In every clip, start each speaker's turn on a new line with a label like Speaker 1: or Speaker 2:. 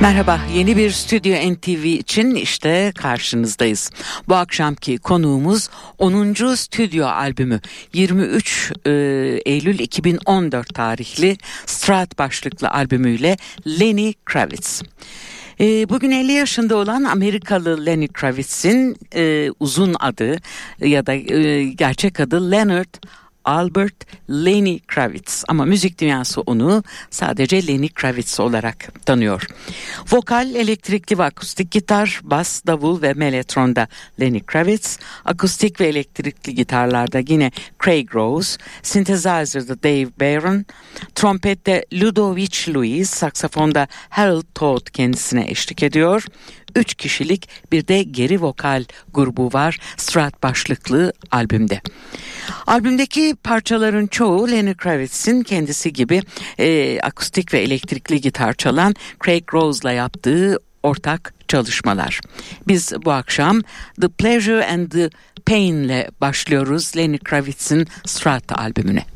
Speaker 1: Merhaba, yeni bir Stüdyo NTV için işte karşınızdayız. Bu akşamki konuğumuz 10. stüdyo albümü 23 e, Eylül 2014 tarihli Strat başlıklı albümüyle Lenny Kravitz. E, bugün 50 yaşında olan Amerikalı Lenny Kravitz'in e, uzun adı ya da e, gerçek adı Leonard Albert Lenny Kravitz ama müzik dünyası onu sadece Lenny Kravitz olarak tanıyor. Vokal, elektrikli ve akustik gitar, bas, davul ve melotronda Lenny Kravitz, akustik ve elektrikli gitarlarda yine Craig Rose, synthesizer'da Dave Barron, trompette Ludovic Louis, saksafonda Harold Todd kendisine eşlik ediyor. Üç kişilik bir de geri vokal grubu var Strat başlıklı albümde. Albümdeki parçaların çoğu Lenny Kravitz'in kendisi gibi e, akustik ve elektrikli gitar çalan Craig Rose'la yaptığı ortak çalışmalar. Biz bu akşam The Pleasure and the Pain ile başlıyoruz Lenny Kravitz'in Strat albümüne.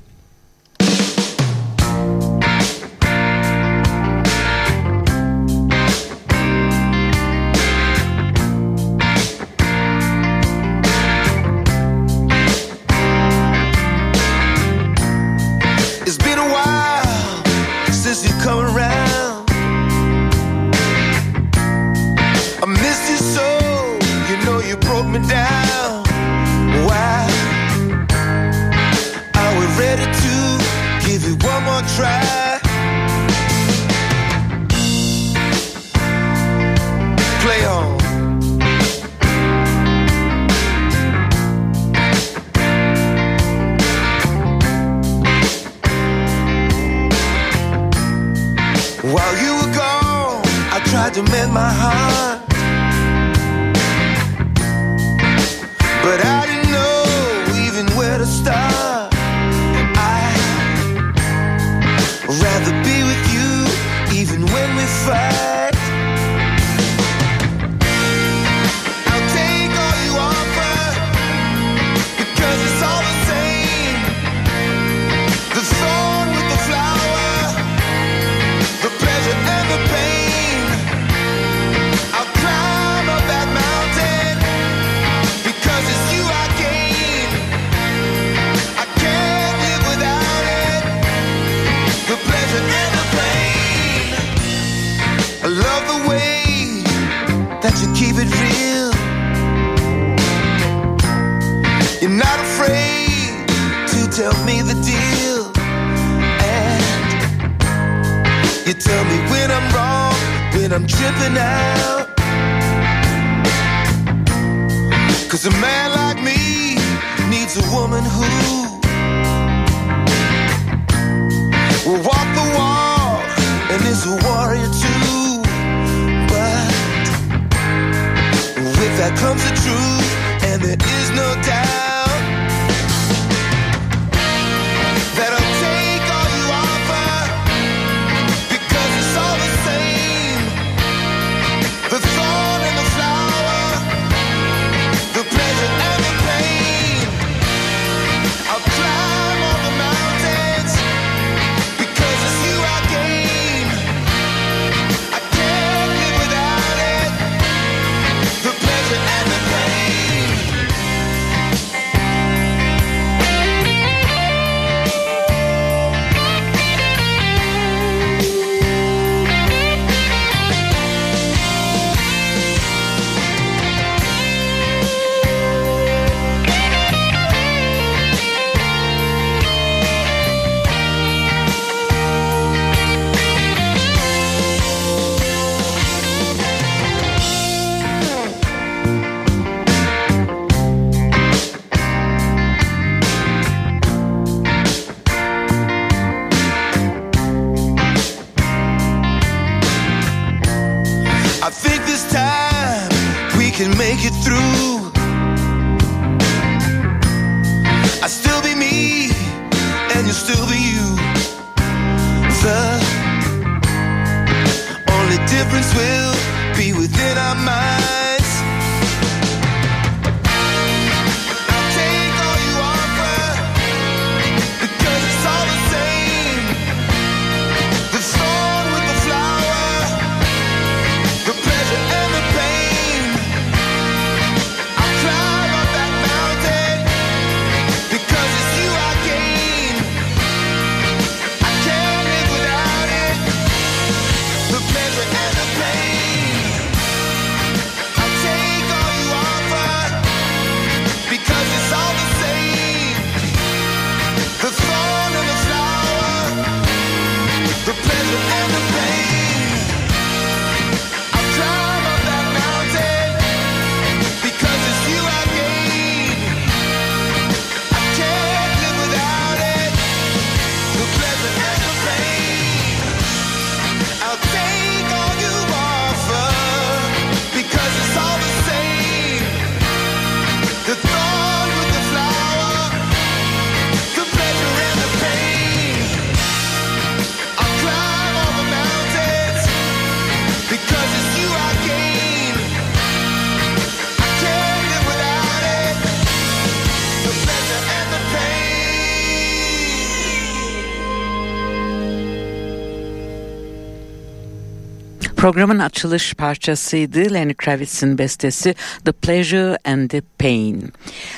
Speaker 1: Programın açılış parçasıydı Lenny Kravitz'in bestesi The Pleasure and the Pain.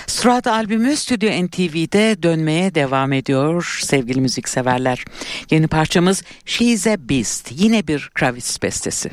Speaker 1: Surat albümü Stüdyo NTV'de dönmeye devam ediyor sevgili müzikseverler. Yeni parçamız She's a Beast yine bir Kravitz bestesi.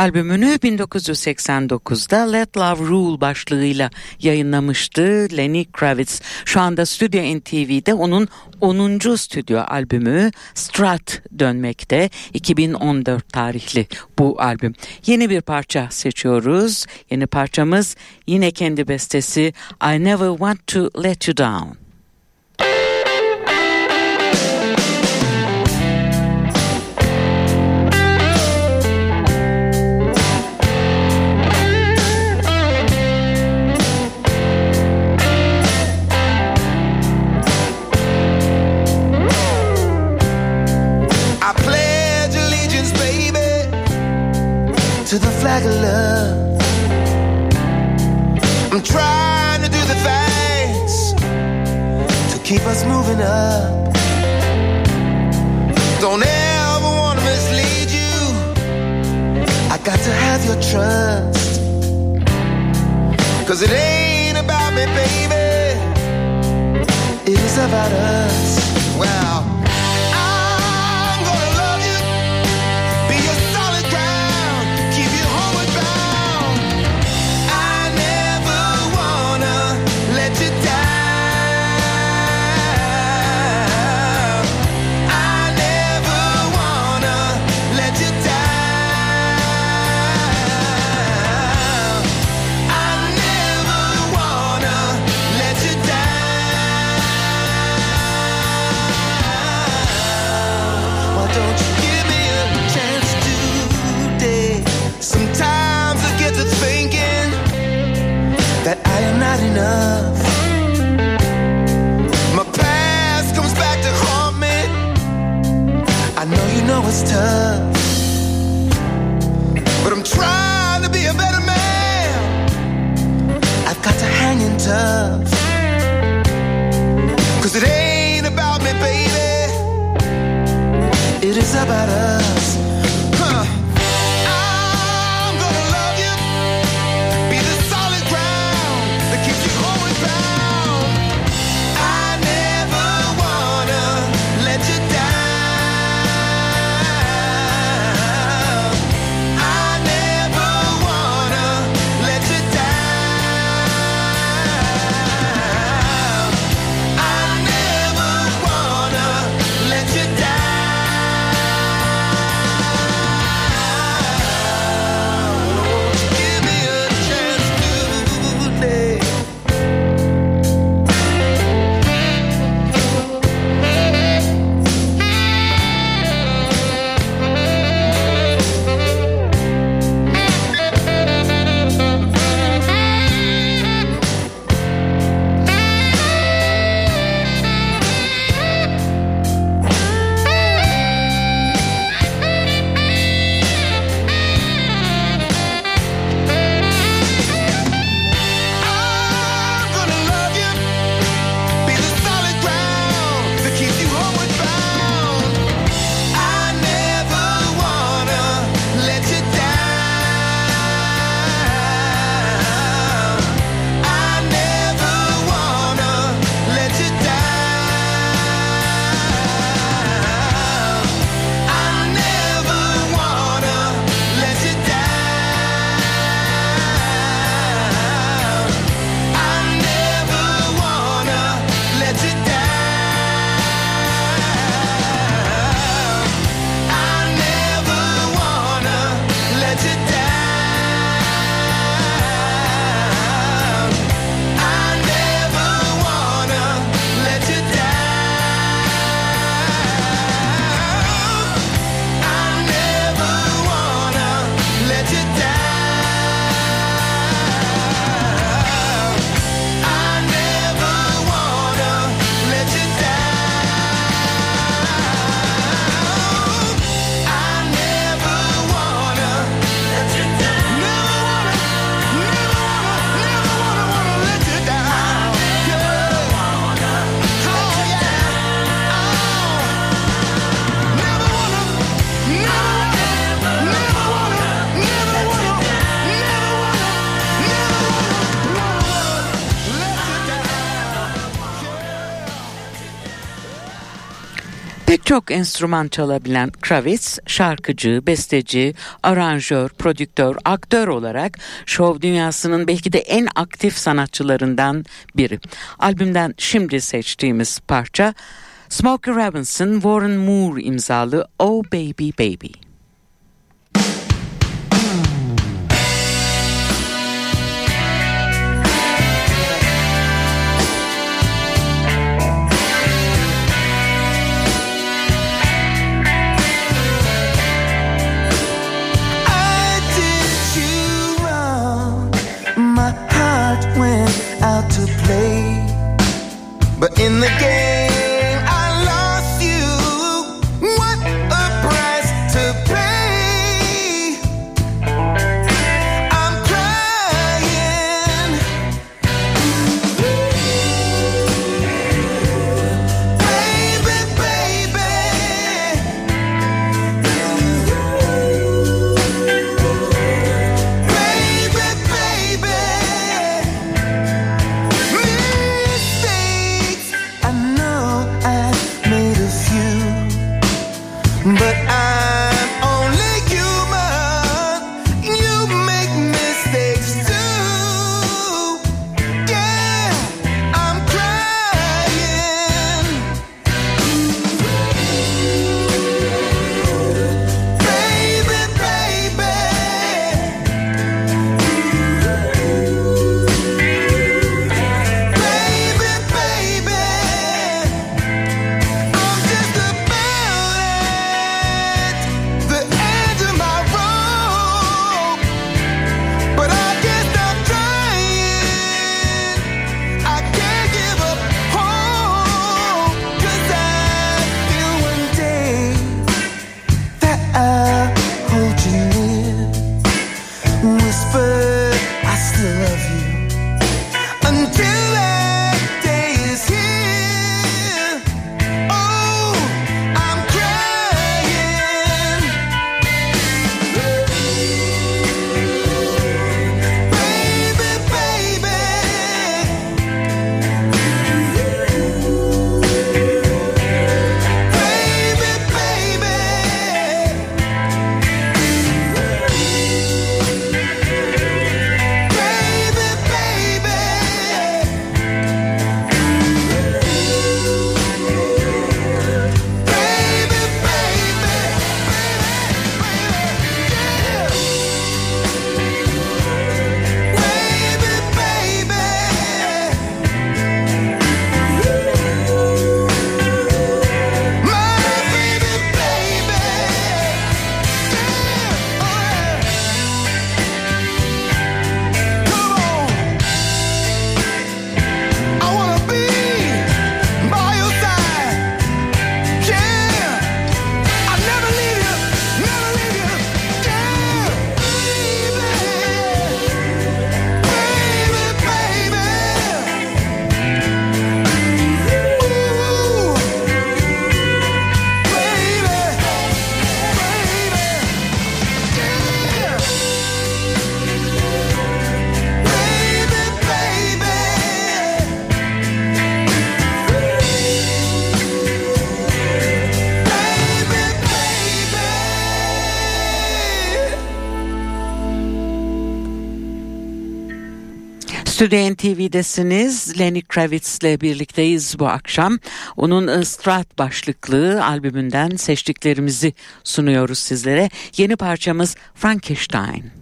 Speaker 2: Albümünü 1989'da Let Love Rule başlığıyla yayınlamıştı Lenny Kravitz. Şu anda Stüdyo NTV'de onun 10. stüdyo albümü Strat dönmekte. 2014 tarihli bu albüm. Yeni bir parça seçiyoruz. Yeni parçamız yine kendi bestesi I Never Want to Let You Down.
Speaker 1: The love. I'm trying to do the things to keep us moving up. Don't ever want to mislead you. I got to have your trust. Cause it ain't about me, baby. It is about us. be a better man. I've got to hang in tough. Cause it ain't about me, baby. It is about
Speaker 2: us. Birçok enstrüman çalabilen Kravitz, şarkıcı, besteci, aranjör, prodüktör, aktör olarak şov dünyasının belki de en aktif sanatçılarından biri. Albümden şimdi seçtiğimiz parça Smokey Robinson, Warren Moore imzalı Oh Baby Baby.
Speaker 1: But in the game
Speaker 2: Stüdyo NTV'desiniz. Lenny Kravitz'le birlikteyiz bu akşam. Onun ıı, Strat başlıklı albümünden seçtiklerimizi sunuyoruz sizlere. Yeni parçamız Frankenstein.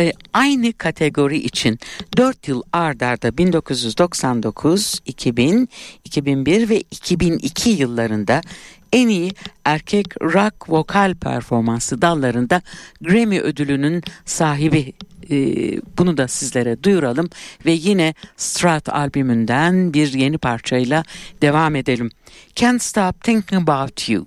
Speaker 2: E, aynı kategori için 4 yıl ard arda 1999, 2000, 2001 ve 2002 yıllarında en iyi erkek rock vokal performansı dallarında Grammy ödülünün sahibi e, bunu da sizlere duyuralım ve yine Strat albümünden bir yeni parçayla devam edelim. Can't Stop Thinking About You.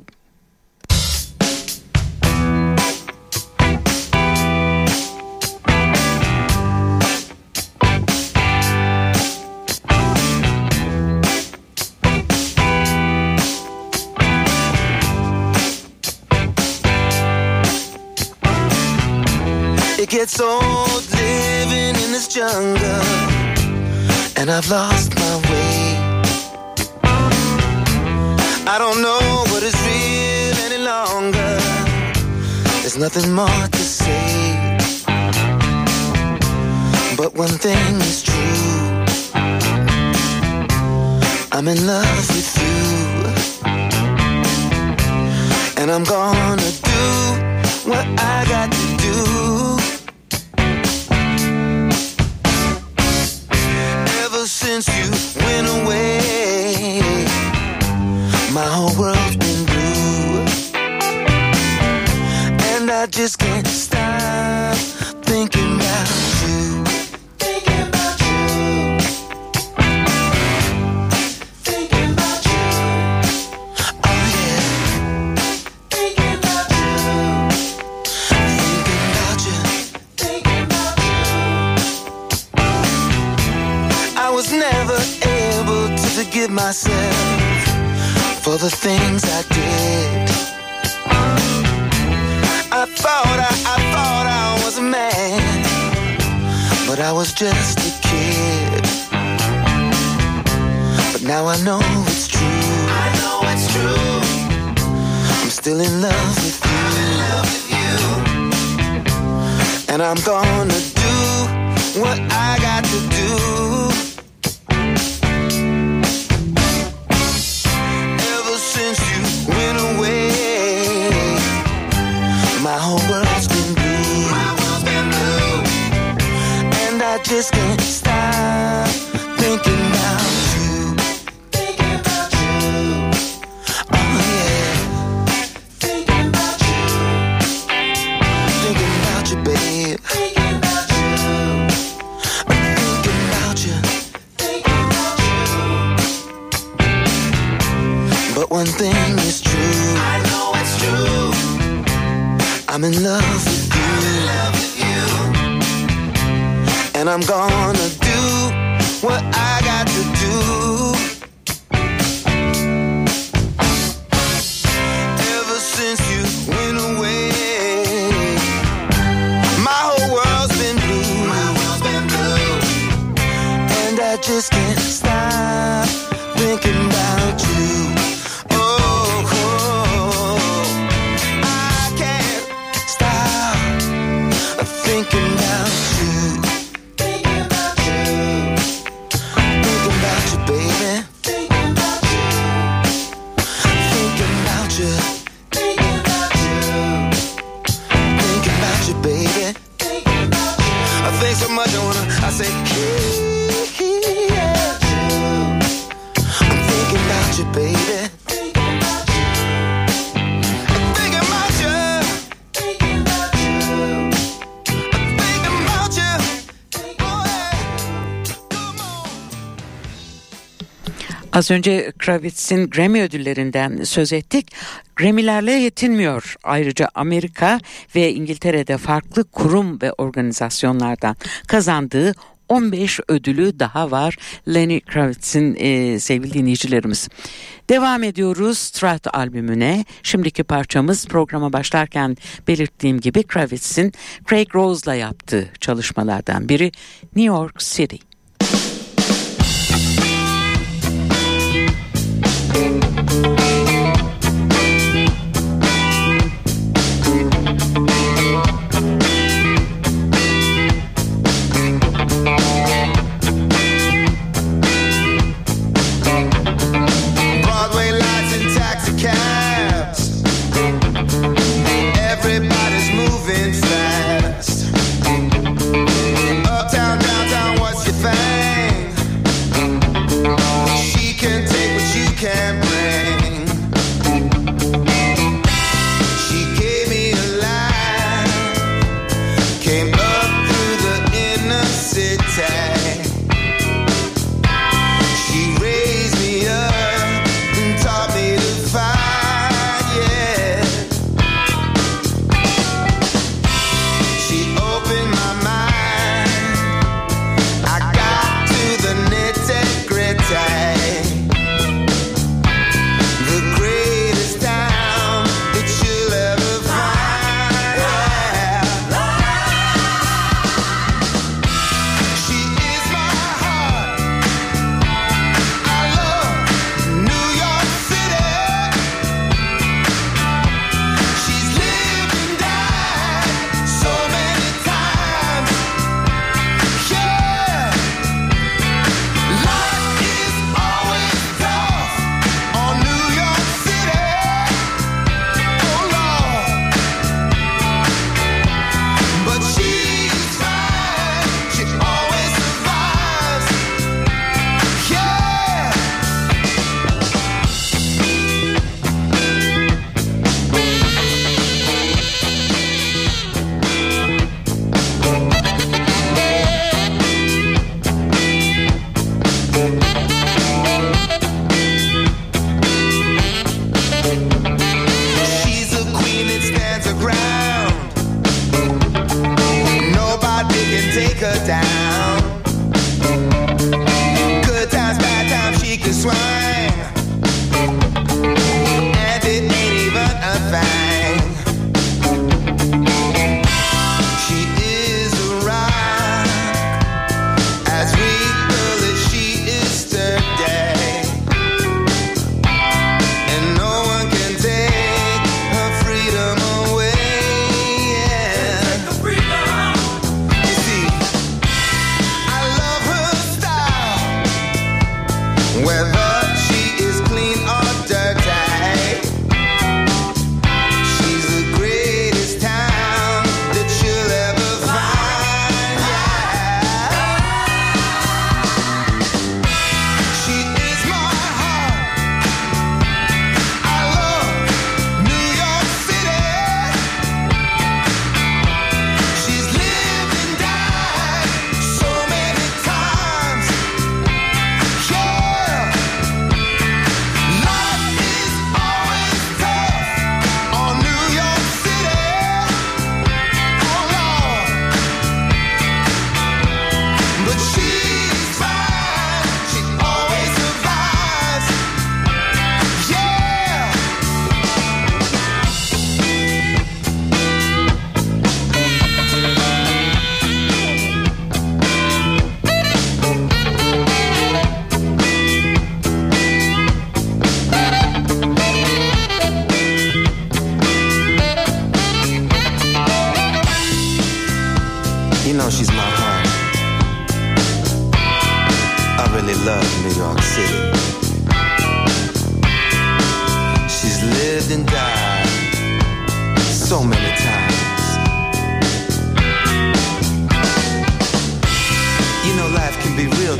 Speaker 1: Gets old living in this jungle, and I've lost my way. I don't know what is real any longer. There's nothing more to say. But one thing is true I'm in love with you. And I'm gonna do what I got to do. Since you went away, my whole world's been blue. And I just can't for the things I did. I thought I, I thought I was a man, but I was just a kid. But now I know it's true. I know it's true. I'm still in love with you. love with you. And I'm gonna do what I got And I can't stop thinking about you.
Speaker 2: Az önce Kravitz'in Grammy ödüllerinden söz ettik. Grammy'lerle yetinmiyor. Ayrıca Amerika ve İngiltere'de farklı kurum ve organizasyonlardan kazandığı 15 ödülü daha var Lenny Kravitz'in e, sevgili dinleyicilerimiz. Devam ediyoruz Strat albümüne. Şimdiki parçamız programa başlarken belirttiğim gibi Kravitz'in Craig Rose'la yaptığı çalışmalardan biri New York City.
Speaker 1: Thank you.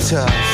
Speaker 1: Tough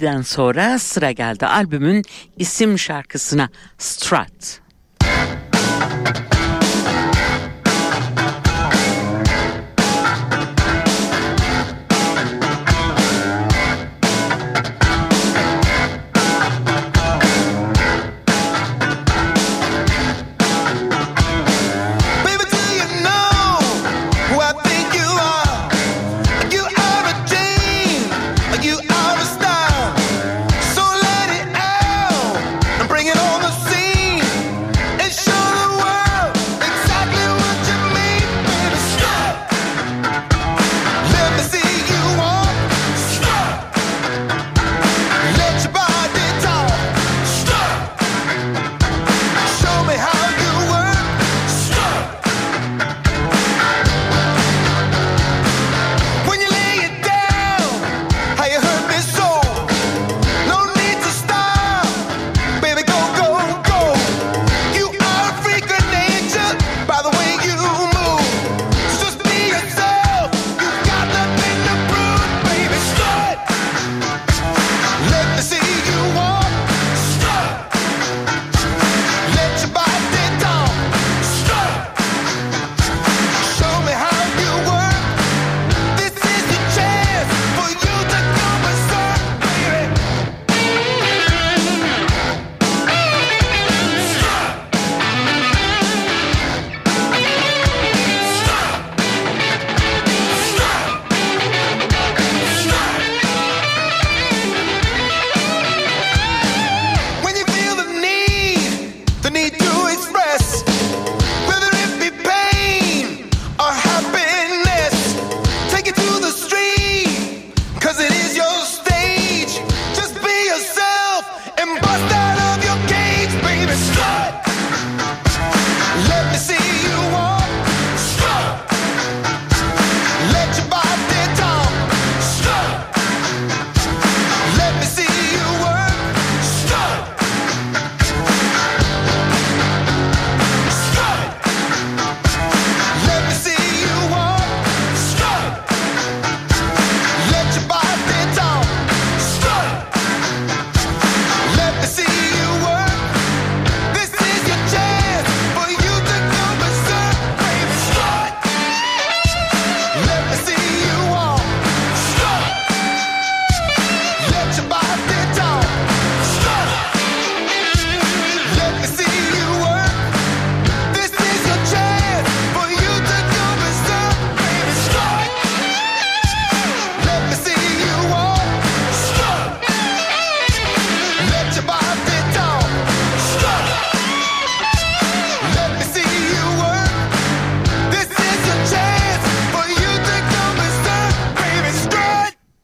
Speaker 2: City'den sonra sıra geldi albümün isim şarkısına Strut.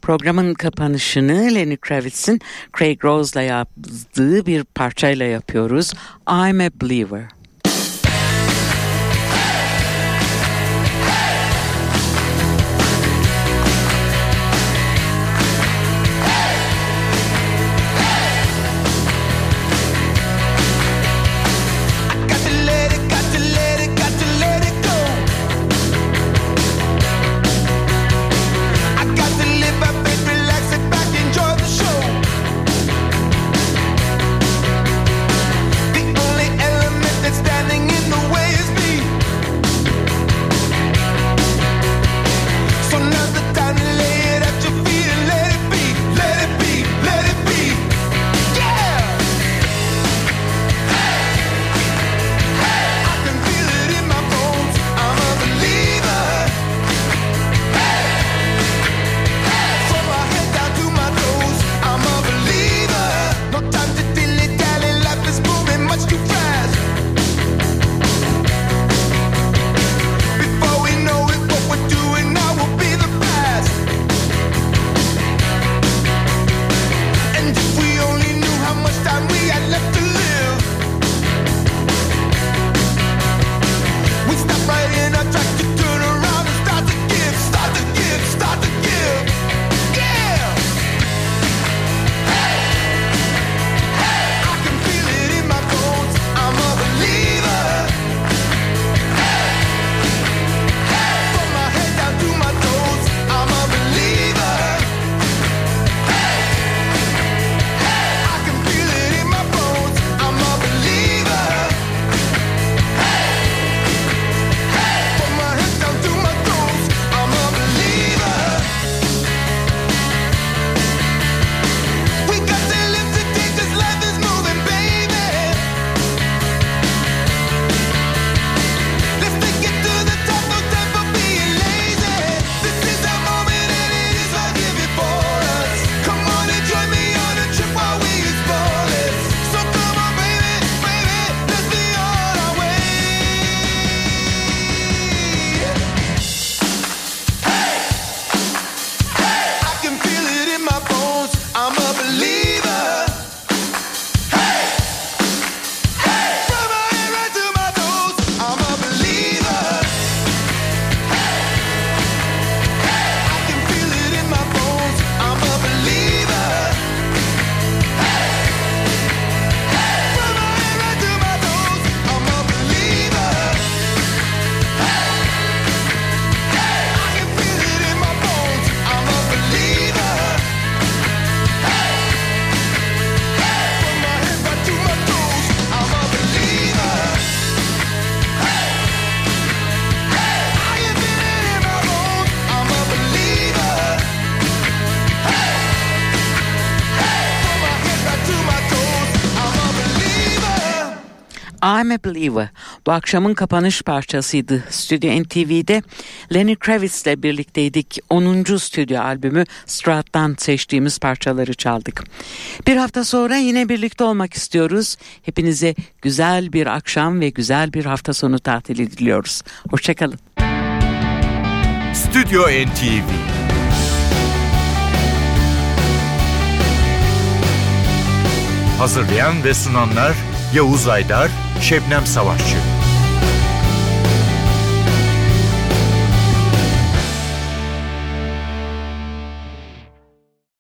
Speaker 1: Programın kapanışını Lenny Kravitz'in Craig Rose'la yaptığı bir parçayla yapıyoruz. I'm a Believer. Become a Believer bu akşamın kapanış parçasıydı. Stüdyo NTV'de Lenny Kravitz'le birlikteydik. 10. stüdyo albümü Strat'tan seçtiğimiz parçaları çaldık. Bir hafta sonra yine birlikte olmak istiyoruz. Hepinize güzel bir akşam ve güzel bir hafta sonu tatili diliyoruz. Hoşçakalın.
Speaker 3: Stüdyo NTV Hazırlayan ve sunanlar Yavuz Aydar Şebnem Savaşçı.